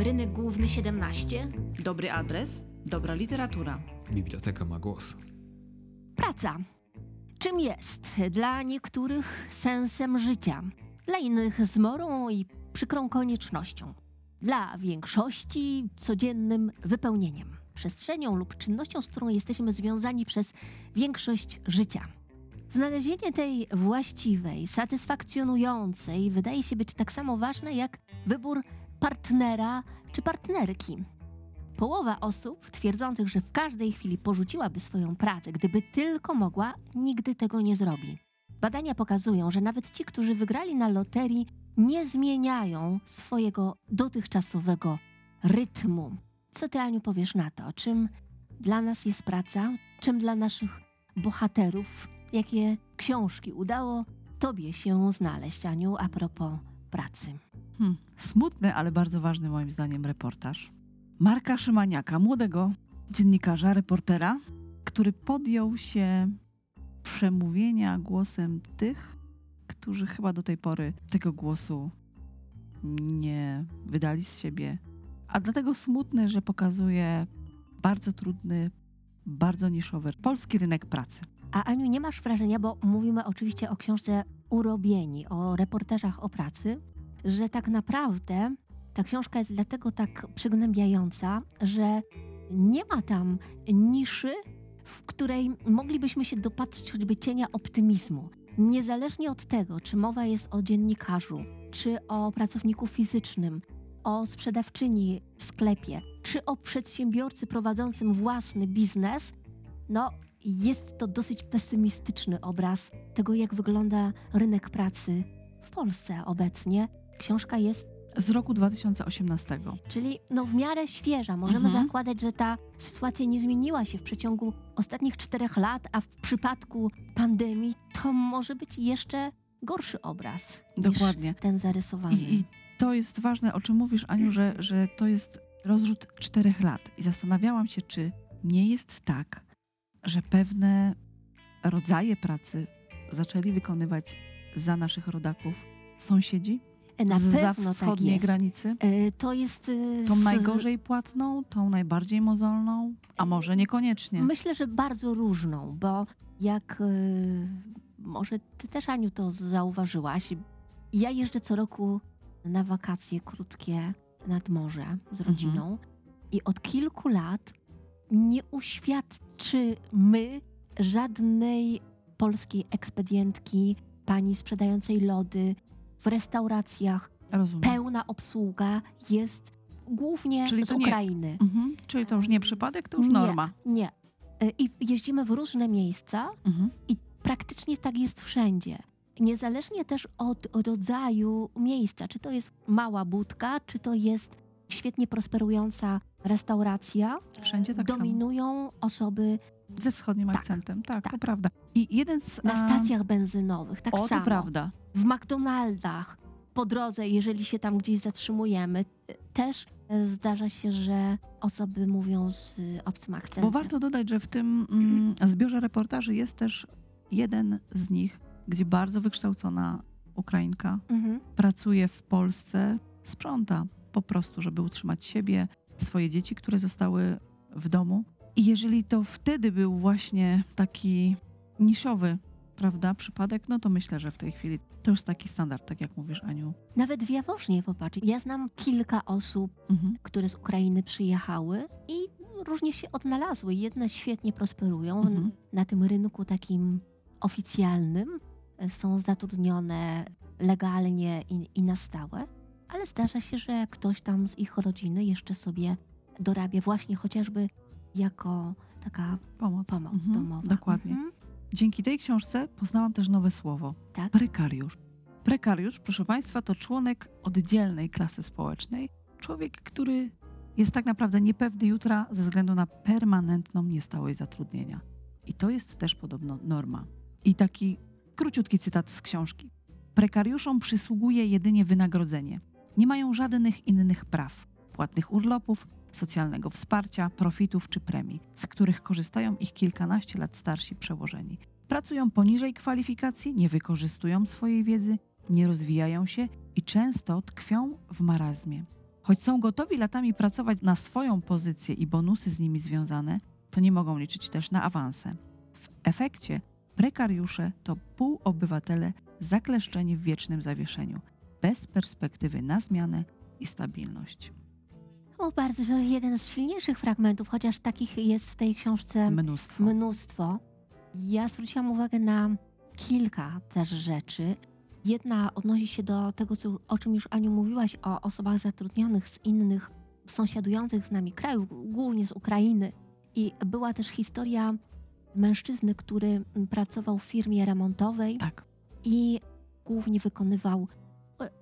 Rynek Główny 17. Dobry adres, dobra literatura. Biblioteka ma głos. Praca. Czym jest dla niektórych sensem życia, dla innych zmorą i przykrą koniecznością, dla większości codziennym wypełnieniem, przestrzenią lub czynnością, z którą jesteśmy związani przez większość życia. Znalezienie tej właściwej, satysfakcjonującej wydaje się być tak samo ważne jak wybór partnera czy partnerki. Połowa osób twierdzących, że w każdej chwili porzuciłaby swoją pracę, gdyby tylko mogła, nigdy tego nie zrobi. Badania pokazują, że nawet ci, którzy wygrali na loterii, nie zmieniają swojego dotychczasowego rytmu. Co ty, Aniu, powiesz na to? Czym dla nas jest praca? Czym dla naszych bohaterów? Jakie książki udało tobie się znaleźć, Aniu, a propos pracy? Hmm. Smutny, ale bardzo ważny moim zdaniem reportaż. Marka Szymaniaka, młodego dziennikarza, reportera, który podjął się przemówienia głosem tych, którzy chyba do tej pory tego głosu nie wydali z siebie. A dlatego smutny, że pokazuje bardzo trudny, bardzo niszowy polski rynek pracy. A Aniu, nie masz wrażenia, bo mówimy oczywiście o książce Urobieni, o reportażach o pracy, że tak naprawdę ta książka jest dlatego tak przygnębiająca, że nie ma tam niszy, w której moglibyśmy się dopatrzyć choćby cienia optymizmu. Niezależnie od tego, czy mowa jest o dziennikarzu, czy o pracowniku fizycznym, o sprzedawczyni w sklepie, czy o przedsiębiorcy prowadzącym własny biznes, no jest to dosyć pesymistyczny obraz tego, jak wygląda rynek pracy w Polsce obecnie. Książka jest Z roku 2018. Czyli no w miarę świeża. Możemy Mhm. zakładać, że ta sytuacja nie zmieniła się w przeciągu ostatnich czterech lat, a w przypadku pandemii to może być jeszcze gorszy obraz Dokładnie. niż ten zarysowany. I, I to jest ważne, o czym mówisz, Aniu, że, że to jest rozrzut czterech lat. I zastanawiałam się, czy nie jest tak, że pewne rodzaje pracy zaczęli wykonywać za naszych rodaków sąsiedzi Na za pewno tak wschodniej jest. granicy. E, To jest... e, Tą z- najgorzej płatną, tą najbardziej mozolną, a może niekoniecznie. Myślę, że bardzo różną, bo jak e, może ty też, Aniu, to zauważyłaś, ja jeżdżę co roku na wakacje krótkie nad morze z rodziną i od kilku lat nie uświadczymy żadnej polskiej ekspedientki, pani sprzedającej lody w restauracjach. Rozumiem. Pełna obsługa jest głównie Czyli z to nie- Ukrainy. Mhm. Czyli to już nie przypadek, to już Nie, norma. Nie. Y, I jeździmy w różne miejsca Mhm. i praktycznie tak jest wszędzie. Niezależnie też od rodzaju miejsca, czy to jest mała budka, czy to jest świetnie prosperująca restauracja, Wszędzie tak samo. dominują osoby Ze wschodnim Tak, akcentem, tak, tak. to prawda. I jeden z... na stacjach benzynowych, tak o, samo. to prawda. W McDonaldach, po drodze, jeżeli się tam gdzieś zatrzymujemy, też y, zdarza się, że osoby mówią z y, obcym akcentem. Bo warto dodać, że w tym mm, zbiorze reportaży jest też jeden z nich, gdzie bardzo wykształcona Ukrainka Mhm. pracuje w Polsce, sprząta po prostu, żeby utrzymać siebie, swoje dzieci, które zostały w domu. I jeżeli to wtedy był właśnie taki niszowy, prawda, przypadek, no to myślę, że w tej chwili to już taki standard, tak jak mówisz, Aniu. Nawet w Jaworznie, popatrz. Ja znam kilka osób, Mhm. które z Ukrainy przyjechały i różnie się odnalazły. Jedne świetnie prosperują Mhm. na tym rynku takim oficjalnym, e, są zatrudnione legalnie i, i na stałe, ale zdarza się, że ktoś tam z ich rodziny jeszcze sobie dorabia właśnie chociażby jako taka Pomoc. pomoc Mhm. domowa. Dokładnie. Mhm. Dzięki tej książce poznałam też nowe słowo. Tak. Prekariusz. Prekariusz, proszę Państwa, to członek oddzielnej klasy społecznej. Człowiek, który jest tak naprawdę niepewny jutra ze względu na permanentną niestałość zatrudnienia. I to jest też podobno norma. I taki króciutki cytat z książki. Prekariuszom przysługuje jedynie wynagrodzenie. Nie mają żadnych innych praw, płatnych urlopów, socjalnego wsparcia, profitów czy premii, z których korzystają ich kilkanaście lat starsi przełożeni. Pracują poniżej kwalifikacji, nie wykorzystują swojej wiedzy, nie rozwijają się i często tkwią w marazmie. Choć są gotowi latami pracować na swoją pozycję i bonusy z nimi związane, to nie mogą liczyć też na awanse. W efekcie prekariusze to półobywatele zakleszczeni w wiecznym zawieszeniu, bez perspektywy na zmianę i stabilność. O, bardzo jeden z silniejszych fragmentów, chociaż takich jest w tej książce Mnóstwo. mnóstwo. Ja zwróciłam uwagę na kilka też rzeczy. Jedna odnosi się do tego, co, o czym już Aniu mówiłaś, o osobach zatrudnionych z innych sąsiadujących z nami krajów, głównie z Ukrainy. I była też historia mężczyzny, który pracował w firmie remontowej Tak. i głównie wykonywał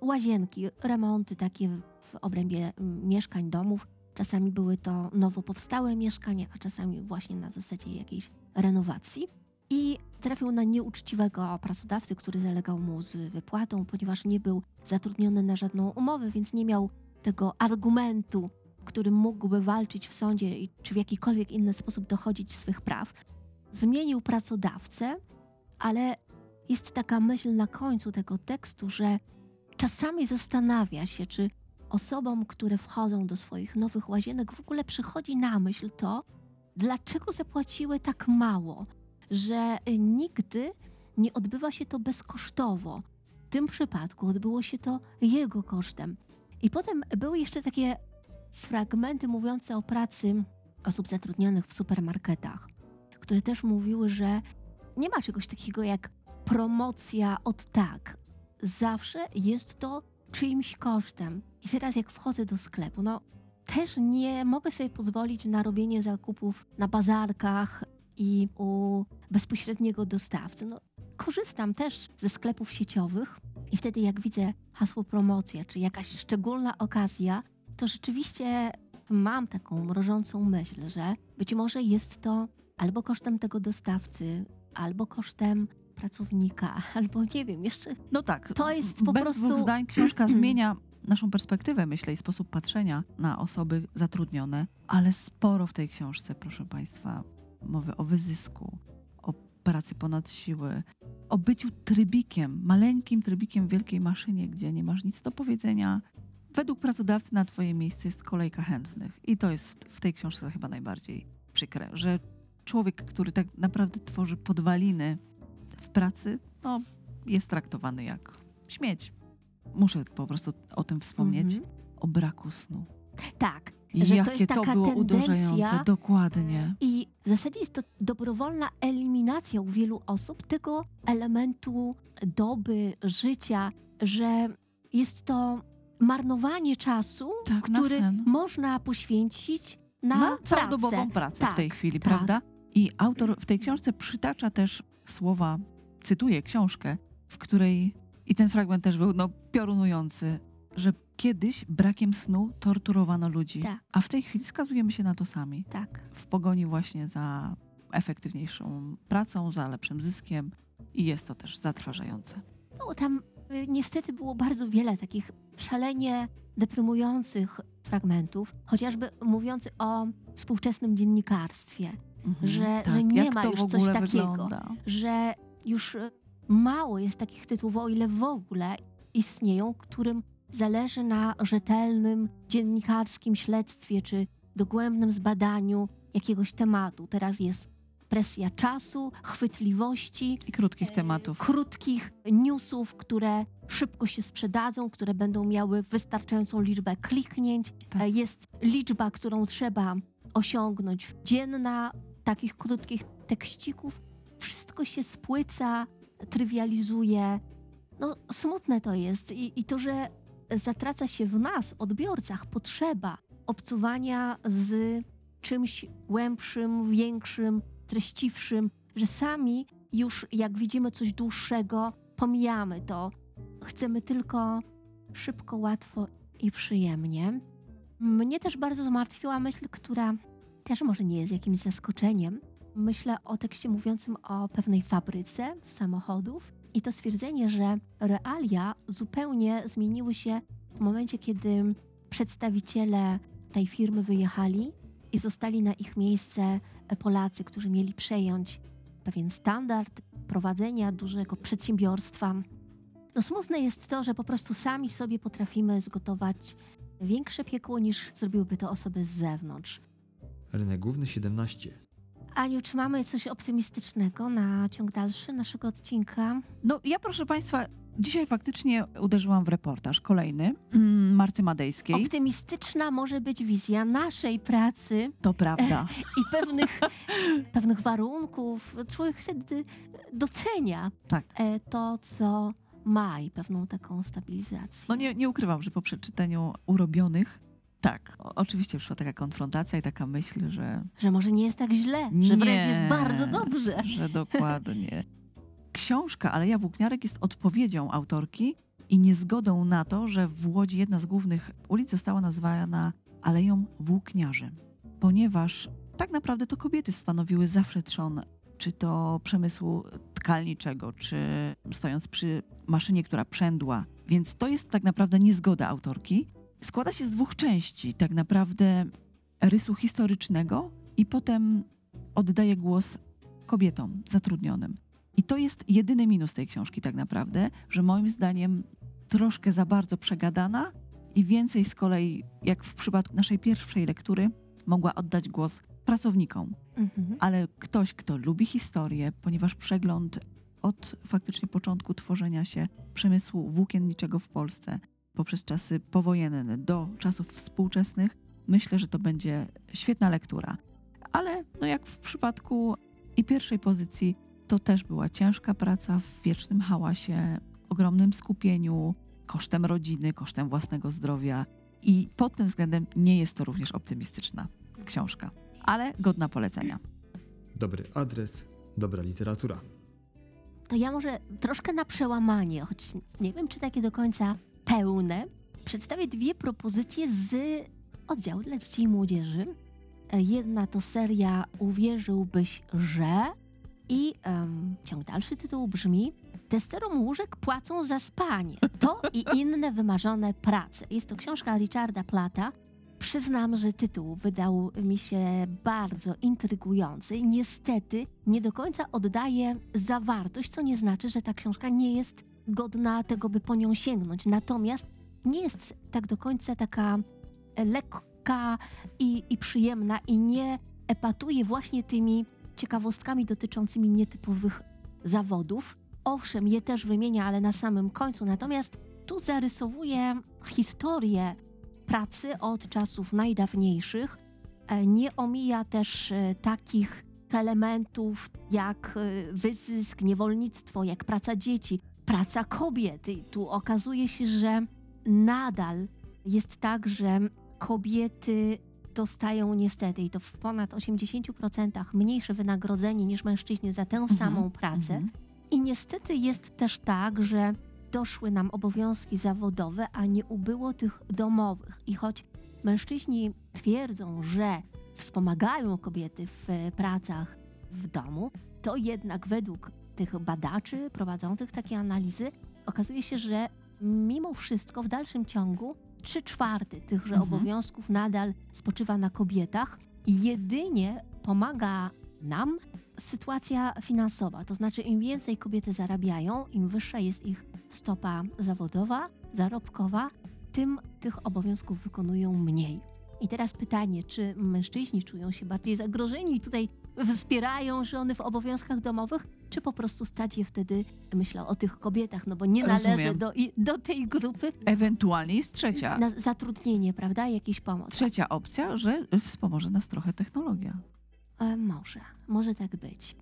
łazienki, remonty takie w obrębie mm, mieszkań, domów. Czasami były to nowo powstałe mieszkania, a czasami właśnie na zasadzie jakiejś renowacji. I trafił na nieuczciwego pracodawcę, który zalegał mu z wypłatą, ponieważ nie był zatrudniony na żadną umowę, więc nie miał tego argumentu, którym mógłby walczyć w sądzie czy w jakikolwiek inny sposób dochodzić swych praw. Zmienił pracodawcę, ale jest taka myśl na końcu tego tekstu, że czasami zastanawia się, czy osobom, które wchodzą do swoich nowych łazienek, w ogóle przychodzi na myśl to, dlaczego zapłaciły tak mało, że nigdy nie odbywa się to bezkosztowo. W tym przypadku odbyło się to jego kosztem. I potem były jeszcze takie fragmenty mówiące o pracy osób zatrudnionych w supermarketach, które też mówiły, że nie ma czegoś takiego jak promocja od tak. Zawsze jest to czyimś kosztem. I teraz jak wchodzę do sklepu, no też nie mogę sobie pozwolić na robienie zakupów na bazarkach i u bezpośredniego dostawcy. No, korzystam też ze sklepów sieciowych i wtedy jak widzę hasło promocja czy jakaś szczególna okazja, to rzeczywiście mam taką mrożącą myśl, że być może jest to albo kosztem tego dostawcy, albo kosztem pracownika, albo nie wiem, jeszcze No tak. To jest po bez prostu- dwóch zdań książka zmienia naszą perspektywę, myślę, i sposób patrzenia na osoby zatrudnione, ale sporo w tej książce, proszę Państwa, mowy o wyzysku, o pracy ponad siły, o byciu trybikiem, maleńkim trybikiem w wielkiej maszynie, gdzie nie masz nic do powiedzenia. Według pracodawcy na Twoje miejsce jest kolejka chętnych. I to jest w tej książce chyba najbardziej przykre, że człowiek, który tak naprawdę tworzy podwaliny w pracy, no, jest traktowany jak śmieć. Muszę po prostu o tym wspomnieć, Mhm. o braku snu. Tak. Że to jakie jest to, taka było tendencja- uderzające. Dokładnie. I w zasadzie jest to dobrowolna eliminacja u wielu osób tego elementu doby, życia, że jest to marnowanie czasu, Tak, który można poświęcić na, Na pracę. całodobową pracę w Tak, tej chwili, tak. prawda? I autor w tej książce przytacza też słowa, cytuję książkę, w której, i ten fragment też był no, piorunujący, że kiedyś brakiem snu torturowano ludzi, Tak. a w tej chwili skazujemy się na to sami. Tak. w pogoni właśnie za efektywniejszą pracą, za lepszym zyskiem i jest to też zatrważające. No, tam y, niestety było bardzo wiele takich szalenie deprymujących fragmentów, chociażby mówiący o współczesnym dziennikarstwie, Mhm, Że- że nie jak ma już coś takiego. wygląda. że już y, mało jest takich tytułów, o ile w ogóle istnieją, którym zależy na rzetelnym dziennikarskim śledztwie czy dogłębnym zbadaniu jakiegoś tematu. Teraz jest presja czasu, chwytliwości, I krótkich e, tematów. krótkich newsów, które szybko się sprzedadzą, które będą miały wystarczającą liczbę kliknięć. Tak. E, Jest liczba, którą trzeba osiągnąć dzienna, takich krótkich tekścików. Wszystko się spłyca, trywializuje. No, smutne to jest I, i to, że zatraca się w nas, odbiorcach, potrzeba obcuwania z czymś głębszym, większym, treściwszym, że sami już jak widzimy coś dłuższego, pomijamy to. Chcemy tylko szybko, łatwo i przyjemnie. Mnie też bardzo zmartwiła myśl, która też może nie jest jakimś zaskoczeniem. Myślę o tekście mówiącym o pewnej fabryce samochodów i to stwierdzenie, że realia zupełnie zmieniły się w momencie, kiedy przedstawiciele tej firmy wyjechali i zostali na ich miejsce Polacy, którzy mieli przejąć pewien standard prowadzenia dużego przedsiębiorstwa. No smutne jest to, że po prostu sami sobie potrafimy zgotować większe piekło niż zrobiłyby to osoby z zewnątrz. Rynek główny 17. Aniu, czy mamy coś optymistycznego na ciąg dalszy naszego odcinka? No ja proszę Państwa, dzisiaj faktycznie uderzyłam w reportaż kolejny mm, Marty Madejskiej. Optymistyczna może być wizja naszej pracy To prawda. i pewnych, pewnych warunków. Człowiek wtedy docenia Tak. e, to, co ma i pewną taką stabilizację. No nie, nie ukrywam, że po przeczytaniu urobionych, tak, o, oczywiście przyszła taka konfrontacja i taka myśl, że, Że może nie jest tak źle, że wręcz Nie. jest bardzo dobrze. że dokładnie. Książka Aleja Włókniarek jest odpowiedzią autorki i niezgodą na to, że w Łodzi jedna z głównych ulic została nazwana Aleją Włókniarzy, ponieważ tak naprawdę to kobiety stanowiły zawsze trzon czy to przemysłu tkalniczego, czy stojąc przy maszynie, która przędła. Więc to jest tak naprawdę niezgoda autorki. Składa się z dwóch części, tak naprawdę rysu historycznego i potem oddaje głos kobietom zatrudnionym. I to jest jedyny minus tej książki tak naprawdę, że moim zdaniem troszkę za bardzo przegadana i więcej z kolei, jak w przypadku naszej pierwszej lektury, mogła oddać głos pracownikom. Mhm. Ale ktoś, kto lubi historię, ponieważ przegląd od faktycznie początku tworzenia się przemysłu włókienniczego w Polsce poprzez czasy powojenne do czasów współczesnych, myślę, że to będzie świetna lektura. Ale no jak w przypadku i pierwszej pozycji, to też była ciężka praca w wiecznym hałasie, ogromnym skupieniu, kosztem rodziny, kosztem własnego zdrowia. I pod tym względem nie jest to również optymistyczna książka, ale godna polecenia. Dobry adres, dobra literatura. To ja może troszkę na przełamanie, choć nie wiem, czy takie do końca pełne, przedstawię dwie propozycje z oddziału dla dzieci i młodzieży. Jedna to seria Uwierzyłbyś, że i em, ciąg dalszy tytuł brzmi Testerom łóżek płacą za spanie. To i inne wymarzone prace. Jest to książka Richarda Plata. Przyznam, że tytuł wydał mi się bardzo intrygujący niestety nie do końca oddaje zawartość, co nie znaczy, że ta książka nie jest godna tego, by po nią sięgnąć. Natomiast nie jest tak do końca taka lekka i, i przyjemna i nie epatuje właśnie tymi ciekawostkami dotyczącymi nietypowych zawodów. Owszem, je też wymienia, ale na samym końcu. Natomiast tu zarysowuje historię pracy od czasów najdawniejszych. E, Nie omija też e, takich elementów jak e, wyzysk, niewolnictwo, jak praca dzieci, praca kobiet. I tu okazuje się, że nadal jest tak, że kobiety dostają niestety i to w ponad 80% mniejsze wynagrodzenie niż mężczyźni za tę Mhm, samą pracę. Mhm. I niestety jest też tak, że doszły nam obowiązki zawodowe, a nie ubyło tych domowych. I choć mężczyźni twierdzą, że wspomagają kobiety w e, pracach w domu, to jednak według tych badaczy prowadzących takie analizy okazuje się, że mimo wszystko w dalszym ciągu trzy czwarte tychże Mhm. obowiązków nadal spoczywa na kobietach. Jedynie pomaga nam sytuacja finansowa, to znaczy im więcej kobiety zarabiają, im wyższa jest ich stopa zawodowa, zarobkowa, tym tych obowiązków wykonują mniej. I teraz pytanie, czy mężczyźni czują się bardziej zagrożeni i tutaj wspierają żony w obowiązkach domowych, czy po prostu stać je wtedy, myślę o tych kobietach, no bo nie należy do, do tej grupy Ewentualnie jest trzecia. na zatrudnienie, prawda, jakiś pomoc. Trzecia opcja, że wspomoże nas trochę technologia. E, może, może tak być.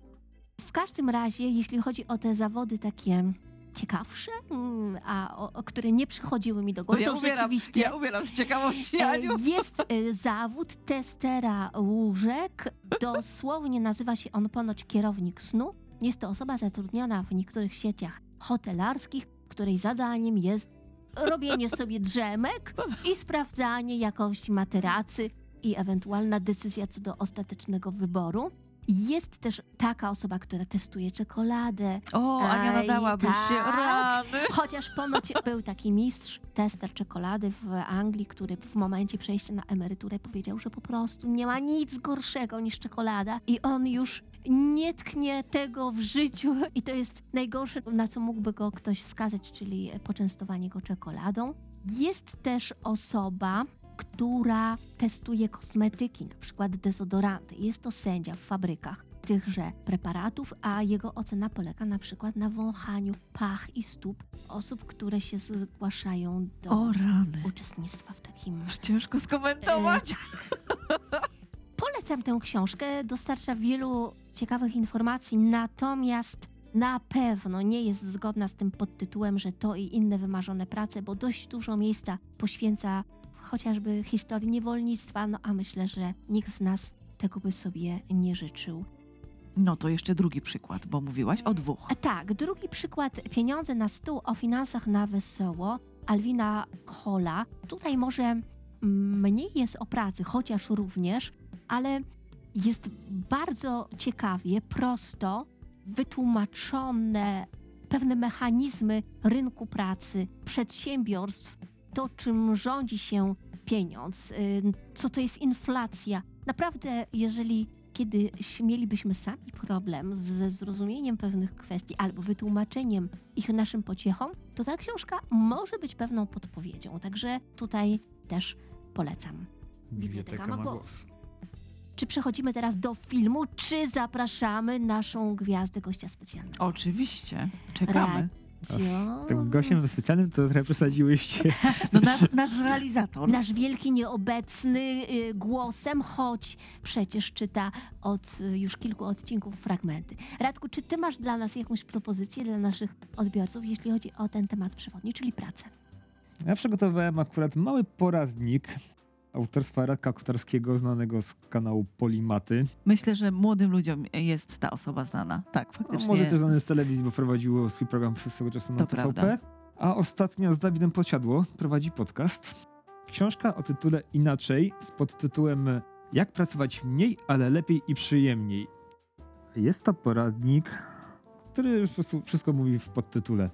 W każdym razie, jeśli chodzi o te zawody takie ciekawsze, mm, a o, o które nie przychodziły mi do głowy, to rzeczywiście ja umieram z ciekawości, e, Aniu. jest e, zawód testera łóżek. Dosłownie nazywa się on ponoć kierownik snu. Jest to osoba zatrudniona w niektórych sieciach hotelarskich, której zadaniem jest robienie sobie drzemek i sprawdzanie jakości materacy i ewentualna decyzja co do ostatecznego wyboru. Jest też taka osoba, która testuje czekoladę, O, Ania, Aj, nadałabyś się. tak. Rany. Chociaż ponoć był taki mistrz, tester czekolady w Anglii, który w momencie przejścia na emeryturę powiedział, że po prostu nie ma nic gorszego niż czekolada i on już nie tknie tego w życiu i to jest najgorsze, na co mógłby go ktoś skazać, czyli poczęstowanie go czekoladą. Jest też osoba, która testuje kosmetyki, na przykład dezodoranty. Jest to sędzia w fabrykach tychże preparatów, a jego ocena polega na przykład na wąchaniu pach i stóp osób, które się zgłaszają do O rany. uczestnictwa w takim Aż ciężko skomentować. Polecam tę książkę, dostarcza wielu ciekawych informacji, natomiast na pewno nie jest zgodna z tym podtytułem, że to i inne wymarzone prace, bo dość dużo miejsca poświęca chociażby historii niewolnictwa, no a myślę, że nikt z nas tego by sobie nie życzył. No to jeszcze drugi przykład, bo mówiłaś o dwóch. A tak, drugi przykład Pieniądze na stół o finansach na wesoło Alwina Hola. Tutaj może mniej jest o pracy, chociaż również, ale jest bardzo ciekawie, prosto wytłumaczone pewne mechanizmy rynku pracy, przedsiębiorstw, to czym rządzi się pieniądz, y, co to jest inflacja. Naprawdę, jeżeli kiedyś mielibyśmy sami problem ze zrozumieniem pewnych kwestii albo wytłumaczeniem ich naszym pociechom, to ta książka może być pewną podpowiedzią. Także tutaj też polecam. Biblioteka ma głos. Czy przechodzimy teraz do filmu, czy zapraszamy naszą gwiazdę gościa specjalnego? Oczywiście. Czekamy. A z tym gościem specjalnym to trochę przesadziłyście. No nasz, nasz realizator. Nasz wielki nieobecny y, głosem, choć przecież czyta od y, już kilku odcinków fragmenty. Radku, czy ty masz dla nas jakąś propozycję dla naszych odbiorców, jeśli chodzi o ten temat przewodni, czyli pracę? Ja przygotowałem akurat mały poradnik autorstwa Radka Kotarskiego, znanego z kanału Polimaty. Myślę, że młodym ludziom jest ta osoba znana. Tak, No, faktycznie. może też znany z telewizji, bo prowadził swój program przez swego czasu na To TVP. prawda. A ostatnio z Dawidem Podsiadło prowadzi podcast. Książka o tytule Inaczej z podtytułem Jak pracować mniej, ale lepiej i przyjemniej. Jest to poradnik, który po prostu wszystko mówi w podtytule.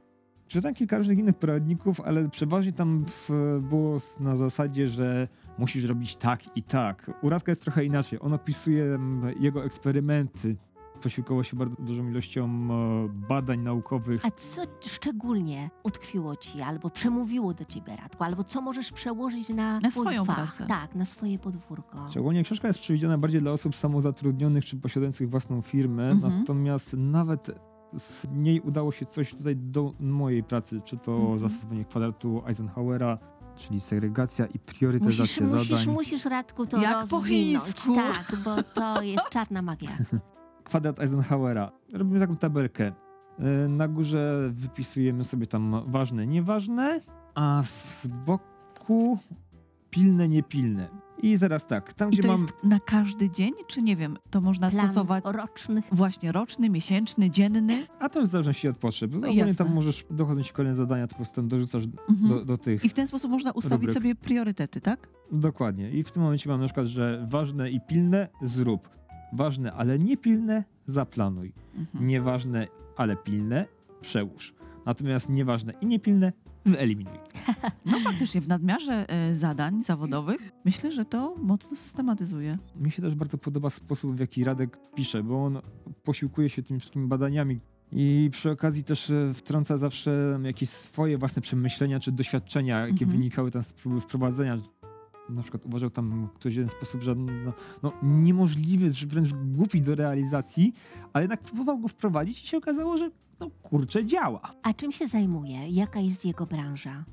Czytam kilka różnych innych poradników, ale przeważnie tam w, było na zasadzie, że musisz robić tak i tak. U Radka jest trochę inaczej. On opisuje mm, jego eksperymenty. Posiłkował się bardzo dużą ilością e, badań naukowych. A co szczególnie utkwiło ci, albo przemówiło do ciebie, Radku, albo co możesz przełożyć na, Na swoją fach? pracę. Tak, na swoje podwórko. Szczególnie książka jest przewidziana bardziej dla osób samozatrudnionych czy posiadających własną firmę, Mhm. natomiast nawet z niej udało się coś tutaj do mojej pracy, czy to Mhm. zastosowanie kwadratu Eisenhowera, czyli segregacja i priorytetyzacja Musisz, zadań. musisz, musisz, Radku, to Jak rozwinąć. Tak, bo to jest czarna magia. Kwadrat Eisenhowera. Robimy taką tabelkę. Yy, Na górze wypisujemy sobie tam ważne, nieważne, a w- z boku pilne, niepilne. I teraz tak, tam I gdzie to mam... jest na każdy dzień, czy nie wiem, to można Plan stosować roczny. właśnie roczny, miesięczny, dzienny? A to w zależności od potrzeb. Ogólnie jasne. tam możesz dochodzić kolejne zadania, to po prostu tam dorzucasz Mhm. do, do tych. I w ten sposób można ustawić Rubryk. sobie priorytety, tak? Dokładnie. I w tym momencie mam na przykład, że ważne i pilne zrób. Ważne, ale niepilne zaplanuj. Mhm. Nieważne, ale pilne przełóż. Natomiast nieważne i niepilne wyeliminuj. No faktycznie, w nadmiarze e, zadań zawodowych myślę, że to mocno systematyzuje. Mi się też bardzo podoba sposób, w jaki Radek pisze, bo on posiłkuje się tymi wszystkimi badaniami i przy okazji też e, wtrąca zawsze jakieś swoje własne przemyślenia czy doświadczenia, jakie Mhm. wynikały tam z próby wprowadzenia. Na przykład uważał tam ktoś w jeden sposób, że no, no, niemożliwy, że wręcz głupi do realizacji, ale jednak próbował go wprowadzić i się okazało, że no kurczę, działa. A czym się zajmuje? Jaka jest jego branża?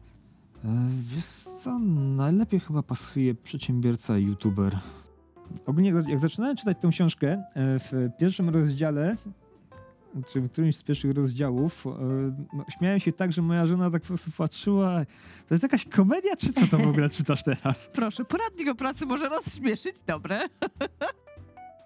E, Wiesz co, najlepiej chyba pasuje przedsiębiorca i youtuber. Ogólnie jak- jak zaczynałem czytać tę książkę, e, w pierwszym rozdziale, czy w którymś z pierwszych rozdziałów, e, no, śmiałem się tak, że moja żona tak po prostu patrzyła, to jest jakaś komedia, czy co to w ogóle czytasz teraz? Proszę, poradnik o pracy może rozśmieszyć, dobre.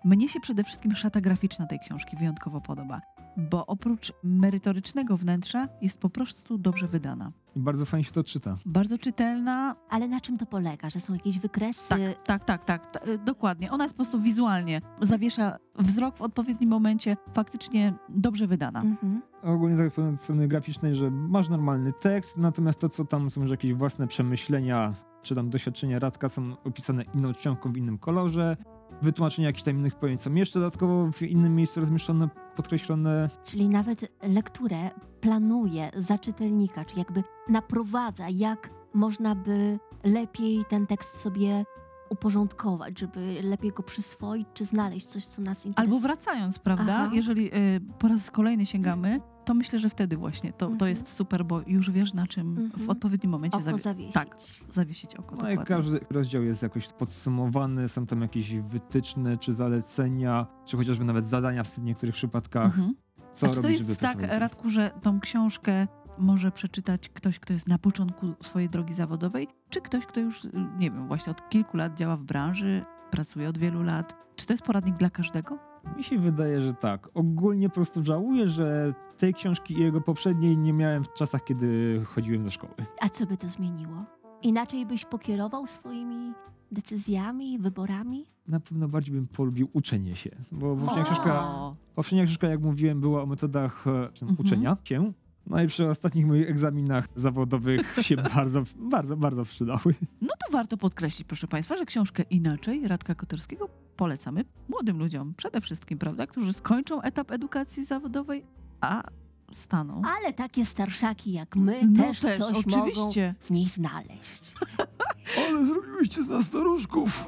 Mnie się przede wszystkim szata graficzna tej książki wyjątkowo podoba, bo oprócz merytorycznego wnętrza jest po prostu dobrze wydana. I bardzo fajnie się to czyta. Bardzo czytelna. Ale na czym to polega? Że są jakieś wykresy? Tak, tak, tak, tak, ta- y, dokładnie. Ona jest po prostu wizualnie, zawiesza wzrok w odpowiednim momencie, faktycznie dobrze wydana. Mhm. Ogólnie tak powiem od strony graficznej, że masz normalny tekst, natomiast to, co tam są już jakieś własne przemyślenia, czy tam doświadczenia Radka są opisane inną czcionką w innym kolorze, wytłumaczenia jakichś tam innych pojęć są jeszcze dodatkowo w innym miejscu rozmieszczone, podkreślone. Czyli nawet lekturę planuje za czytelnika, czy jakby naprowadza, jak można by lepiej ten tekst sobie uporządkować, żeby lepiej go przyswoić, czy znaleźć coś, co nas interesuje. Albo wracając, prawda? Aha. Jeżeli y, po raz kolejny sięgamy, to myślę, że wtedy właśnie to, to Mhm. jest super, bo już wiesz na czym w Mhm. odpowiednim momencie oko zawie- zawiesić. tak. zawiesić oko. No dokładnie. każdy rozdział jest jakoś podsumowany, są tam jakieś wytyczne czy zalecenia, czy chociażby nawet zadania w niektórych przypadkach, Mhm. co A czy to robić, jest żeby tak. Radku, że tą książkę może przeczytać ktoś, kto jest na początku swojej drogi zawodowej, czy ktoś, kto już, nie wiem, właśnie od kilku lat działa w branży, pracuje od wielu lat? Czy to jest poradnik dla każdego? Mi się wydaje, że tak. Ogólnie po prostu żałuję, że tej książki i jego poprzedniej nie miałem w czasach, kiedy chodziłem do szkoły. A co by to zmieniło? Inaczej byś pokierował swoimi decyzjami, wyborami? Na pewno bardziej bym polubił uczenie się, bo poprzednia książka, poprzednia książka, jak mówiłem, była o metodach e, Mhm. uczenia się. No i przy ostatnich moich egzaminach zawodowych się bardzo, bardzo, bardzo przydały. No to warto podkreślić, proszę Państwa, że książkę Inaczej Radka Koterskiego polecamy młodym ludziom przede wszystkim, prawda, którzy skończą etap edukacji zawodowej, a staną. Ale takie starszaki jak my no też, coś mogą oczywiście. w niej znaleźć. Ale zrobiłyście z nas staruszków.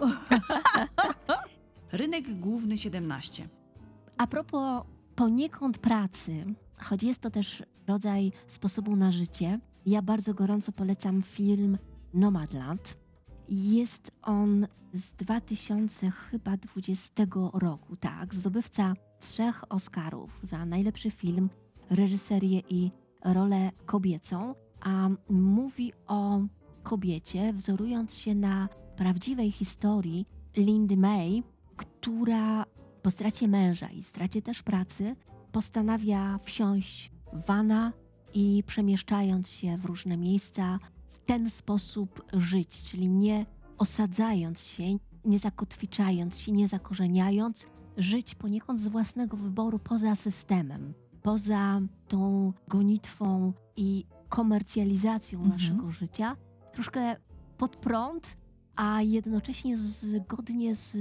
Rynek główny 17. A propos poniekąd pracy, choć jest to też rodzaj sposobu na życie, ja bardzo gorąco polecam film Nomadland. Jest on z 2020 roku, tak, zdobywca trzech Oscarów za najlepszy film, reżyserię i rolę kobiecą, a mówi o kobiecie, wzorując się na prawdziwej historii Lindy May, która po stracie męża i stracie też pracy postanawia wsiąść w wana i przemieszczając się w różne miejsca, w ten sposób żyć, czyli nie osadzając się, nie zakotwiczając się, nie zakorzeniając, żyć poniekąd z własnego wyboru poza systemem, poza tą gonitwą i komercjalizacją Mhm. naszego życia, troszkę pod prąd, a jednocześnie zgodnie z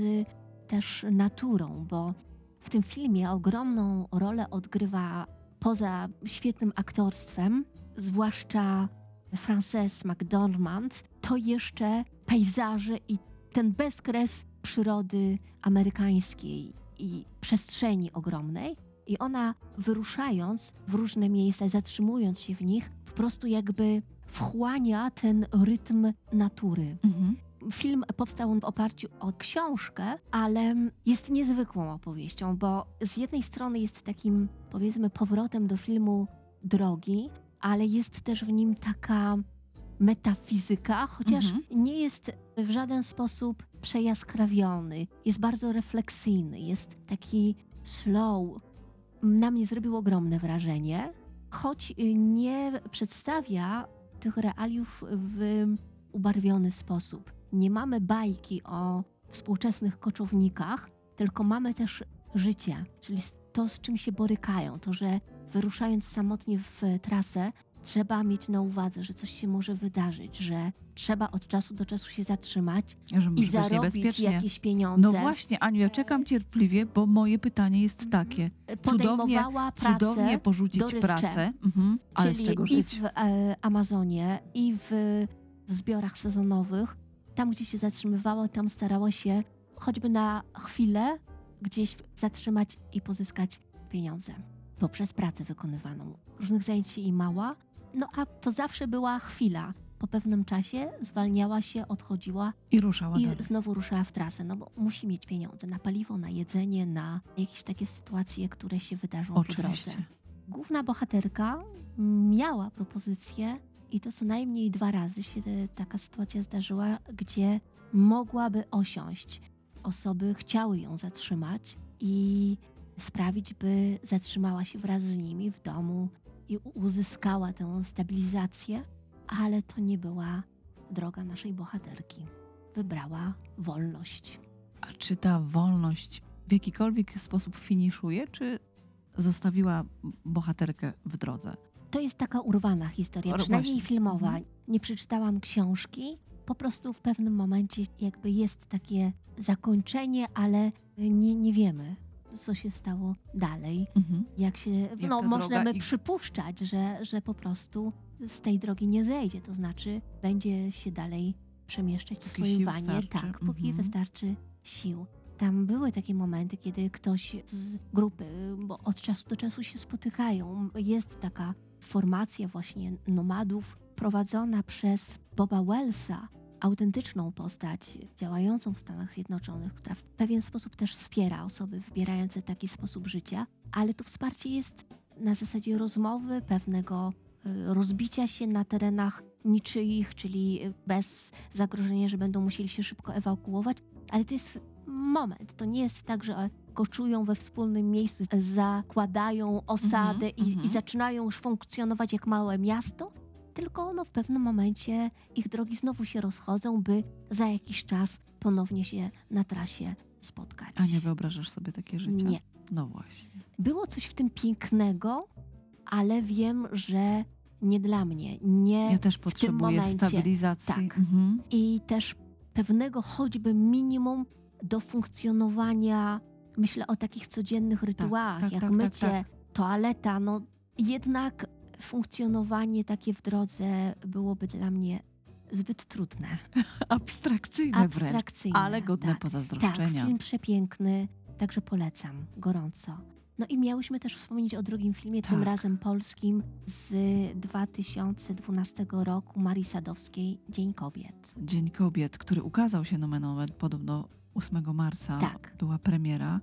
też naturą, bo w tym filmie ogromną rolę odgrywa poza świetnym aktorstwem, zwłaszcza Frances McDormand, to jeszcze pejzaże i ten bezkres przyrody amerykańskiej i przestrzeni ogromnej. I ona wyruszając w różne miejsca, zatrzymując się w nich, po prostu jakby wchłania ten rytm natury. Mhm. Film powstał w oparciu o książkę, ale jest niezwykłą opowieścią, bo z jednej strony jest takim, powiedzmy, powrotem do filmu drogi, ale jest też w nim taka metafizyka, chociaż Mhm. nie jest w żaden sposób przejaskrawiony. Jest bardzo refleksyjny, jest taki slow. Na mnie zrobił ogromne wrażenie, choć nie przedstawia tych realiów w ubarwiony sposób. Nie mamy bajki o współczesnych koczownikach, tylko mamy też życie, czyli to, z czym się borykają, to, że wyruszając samotnie w trasę, trzeba mieć na uwadze, że coś się może wydarzyć, że trzeba od czasu do czasu się zatrzymać i zarobić jakieś pieniądze. No właśnie, Aniu, ja czekam cierpliwie, bo moje pytanie jest takie. Podejmowała pracę, Cudownie porzucić dorywcze, pracę, mhm, ale z czyli czego i żyć? w e, Amazonie, i w, w zbiorach sezonowych. Tam, gdzie się zatrzymywała, tam starała się choćby na chwilę gdzieś zatrzymać i pozyskać pieniądze poprzez pracę wykonywaną. Różnych zajęć się i mała, no a to zawsze była chwila. Po pewnym czasie zwalniała się, odchodziła I ruszała i dalej. znowu ruszała w trasę, no bo musi mieć pieniądze na paliwo, na jedzenie, na jakieś takie sytuacje, które się wydarzą po drodze. Oczywiście. Główna bohaterka miała propozycję i to co najmniej dwa razy się taka sytuacja zdarzyła, gdzie mogłaby osiąść. Osoby chciały ją zatrzymać i sprawić, by zatrzymała się wraz z nimi w domu i uzyskała tę stabilizację, ale to nie była droga naszej bohaterki. Wybrała wolność. A czy ta wolność w jakikolwiek sposób finiszuje, czy zostawiła bohaterkę w drodze? To jest taka urwana historia, O, przynajmniej właśnie. filmowa. Mhm. Nie przeczytałam książki. Po prostu w pewnym momencie jakby jest takie zakończenie, ale nie, nie wiemy, co się stało dalej. Mhm. Jak się, Jak no możemy i- przypuszczać, że, że po prostu z tej drogi nie zejdzie, to znaczy będzie się dalej przemieszczać Póki swoim wanie, starczy. tak, póki Mhm. wystarczy sił. Tam były takie momenty, kiedy ktoś z grupy, bo od czasu do czasu się spotykają, jest taka formacja właśnie nomadów prowadzona przez Boba Wellsa, autentyczną postać działającą w Stanach Zjednoczonych, która w pewien sposób też wspiera osoby wybierające taki sposób życia, ale to wsparcie jest na zasadzie rozmowy, pewnego y, rozbicia się na terenach niczyich, czyli bez zagrożenia, że będą musieli się szybko ewakuować, ale to jest moment. To nie jest tak, że koczują we wspólnym miejscu, zakładają osadę i, mhm. i zaczynają już funkcjonować jak małe miasto, tylko no, w pewnym momencie ich drogi znowu się rozchodzą, by za jakiś czas ponownie się na trasie spotkać. A nie wyobrażasz sobie takie życie? Nie. No właśnie. Było coś w tym pięknego, ale wiem, że nie dla mnie. Nie Ja też potrzebuję momencie, stabilizacji. tak. Mhm. i też pewnego choćby minimum do funkcjonowania. Myślę o takich codziennych rytuałach, tak, jak tak, tak, mycie, tak. toaleta. No jednak funkcjonowanie takie w drodze byłoby dla mnie zbyt trudne. Abstrakcyjne wręcz, Abstrakcyjne. ale godne tak. Tak, pozazdroszczenia. film przepiękny, także polecam gorąco. No i miałyśmy też wspomnieć o drugim filmie, tym Tak. razem polskim z 2012 roku Marii Sadowskiej, Dzień Kobiet. Dzień Kobiet, który ukazał się nomen omen podobno 8 marca. Tak. Była premiera.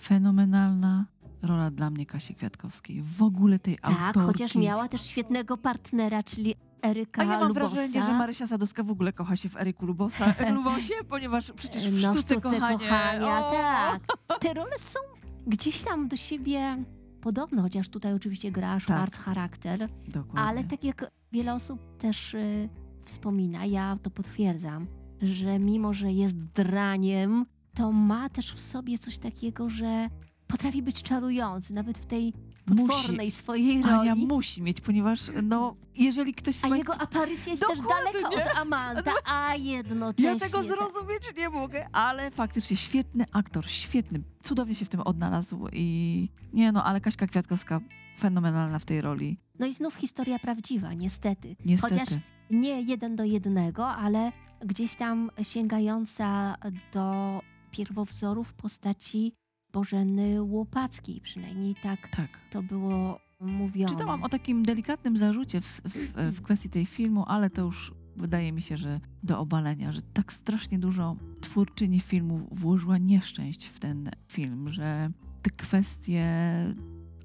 Fenomenalna rola dla mnie Kasi Kwiatkowskiej. W ogóle tej Tak, autorki. chociaż miała też świetnego partnera, czyli Eryka A ja mam Lubosa. wrażenie, że Marysia Sadowska w ogóle kocha się w Eryku Lubosa, Lubosie, ponieważ przecież w no, w sztuce, sztuce kochania, o! tak. Te role są gdzieś tam do siebie podobne, chociaż tutaj oczywiście gra Schwarz charakter, Dokładnie. ale tak jak wiele osób też y, wspomina, ja to potwierdzam, że mimo, że jest draniem, to ma też w sobie coś takiego, że potrafi być czarujący, nawet w tej potwornej swojej Ania roli. musi mieć, ponieważ no, jeżeli ktoś A jego aparycja jest też Dokładnie. daleka od Amanta, a jednocześnie... Ja tego zrozumieć nie mogę, ale faktycznie świetny aktor, świetny, cudownie się w tym odnalazł i nie no, ale Kaśka Kwiatkowska fenomenalna w tej roli, No i znów historia prawdziwa, niestety. niestety. Chociaż nie jeden do jednego, ale gdzieś tam sięgająca do pierwowzorów w postaci Bożeny Łopackiej, przynajmniej tak Tak. to było mówione. Czytałam o takim delikatnym zarzucie w, w, w kwestii tej filmu, ale to już wydaje mi się, że do obalenia, że tak strasznie dużo twórczyni filmu włożyła nieszczęść w ten film, że te kwestie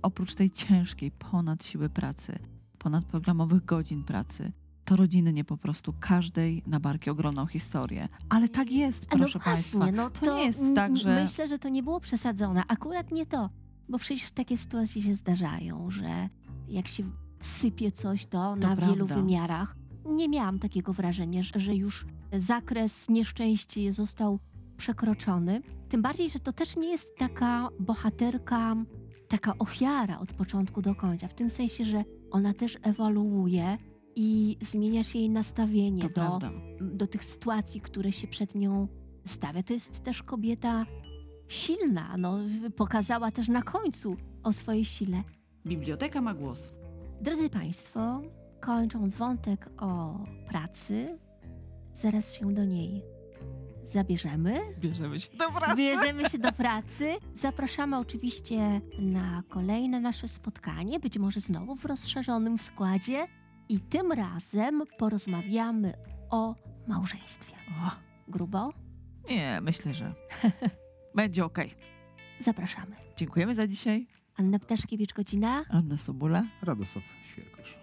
oprócz tej ciężkiej, ponad siły pracy, ponad programowych godzin pracy, to rodziny nie po prostu każdej na barki ogromną historię. Ale tak jest, A proszę no Państwa. właśnie, no To to, nie jest tak, że- Myślę, że to nie było przesadzone. Akurat nie to, bo przecież takie sytuacje się zdarzają, że jak się sypie coś, to, na wielu prawda. wymiarach. Nie miałam takiego wrażenia, że- że już zakres nieszczęści został przekroczony. Tym bardziej, że to też nie jest taka bohaterka, taka ofiara od początku do końca. W tym sensie, że ona też ewoluuje i zmienia się jej nastawienie To do, prawda. do tych sytuacji, które się przed nią stawia. To jest też kobieta silna, no, pokazała też na końcu o swojej sile. Biblioteka ma głos. Drodzy Państwo, kończąc wątek o pracy, zaraz się do niej zabierzemy. Bierzemy się do pracy. Bierzemy się do pracy. Zapraszamy oczywiście na kolejne nasze spotkanie, być może znowu w rozszerzonym składzie. I tym razem porozmawiamy o małżeństwie. O, Grubo? nie, myślę, że będzie okej. Zapraszamy. Dziękujemy za dzisiaj. Anna Ptaszkiewicz, godzina Anna Sobula. Radosław Świerkosz.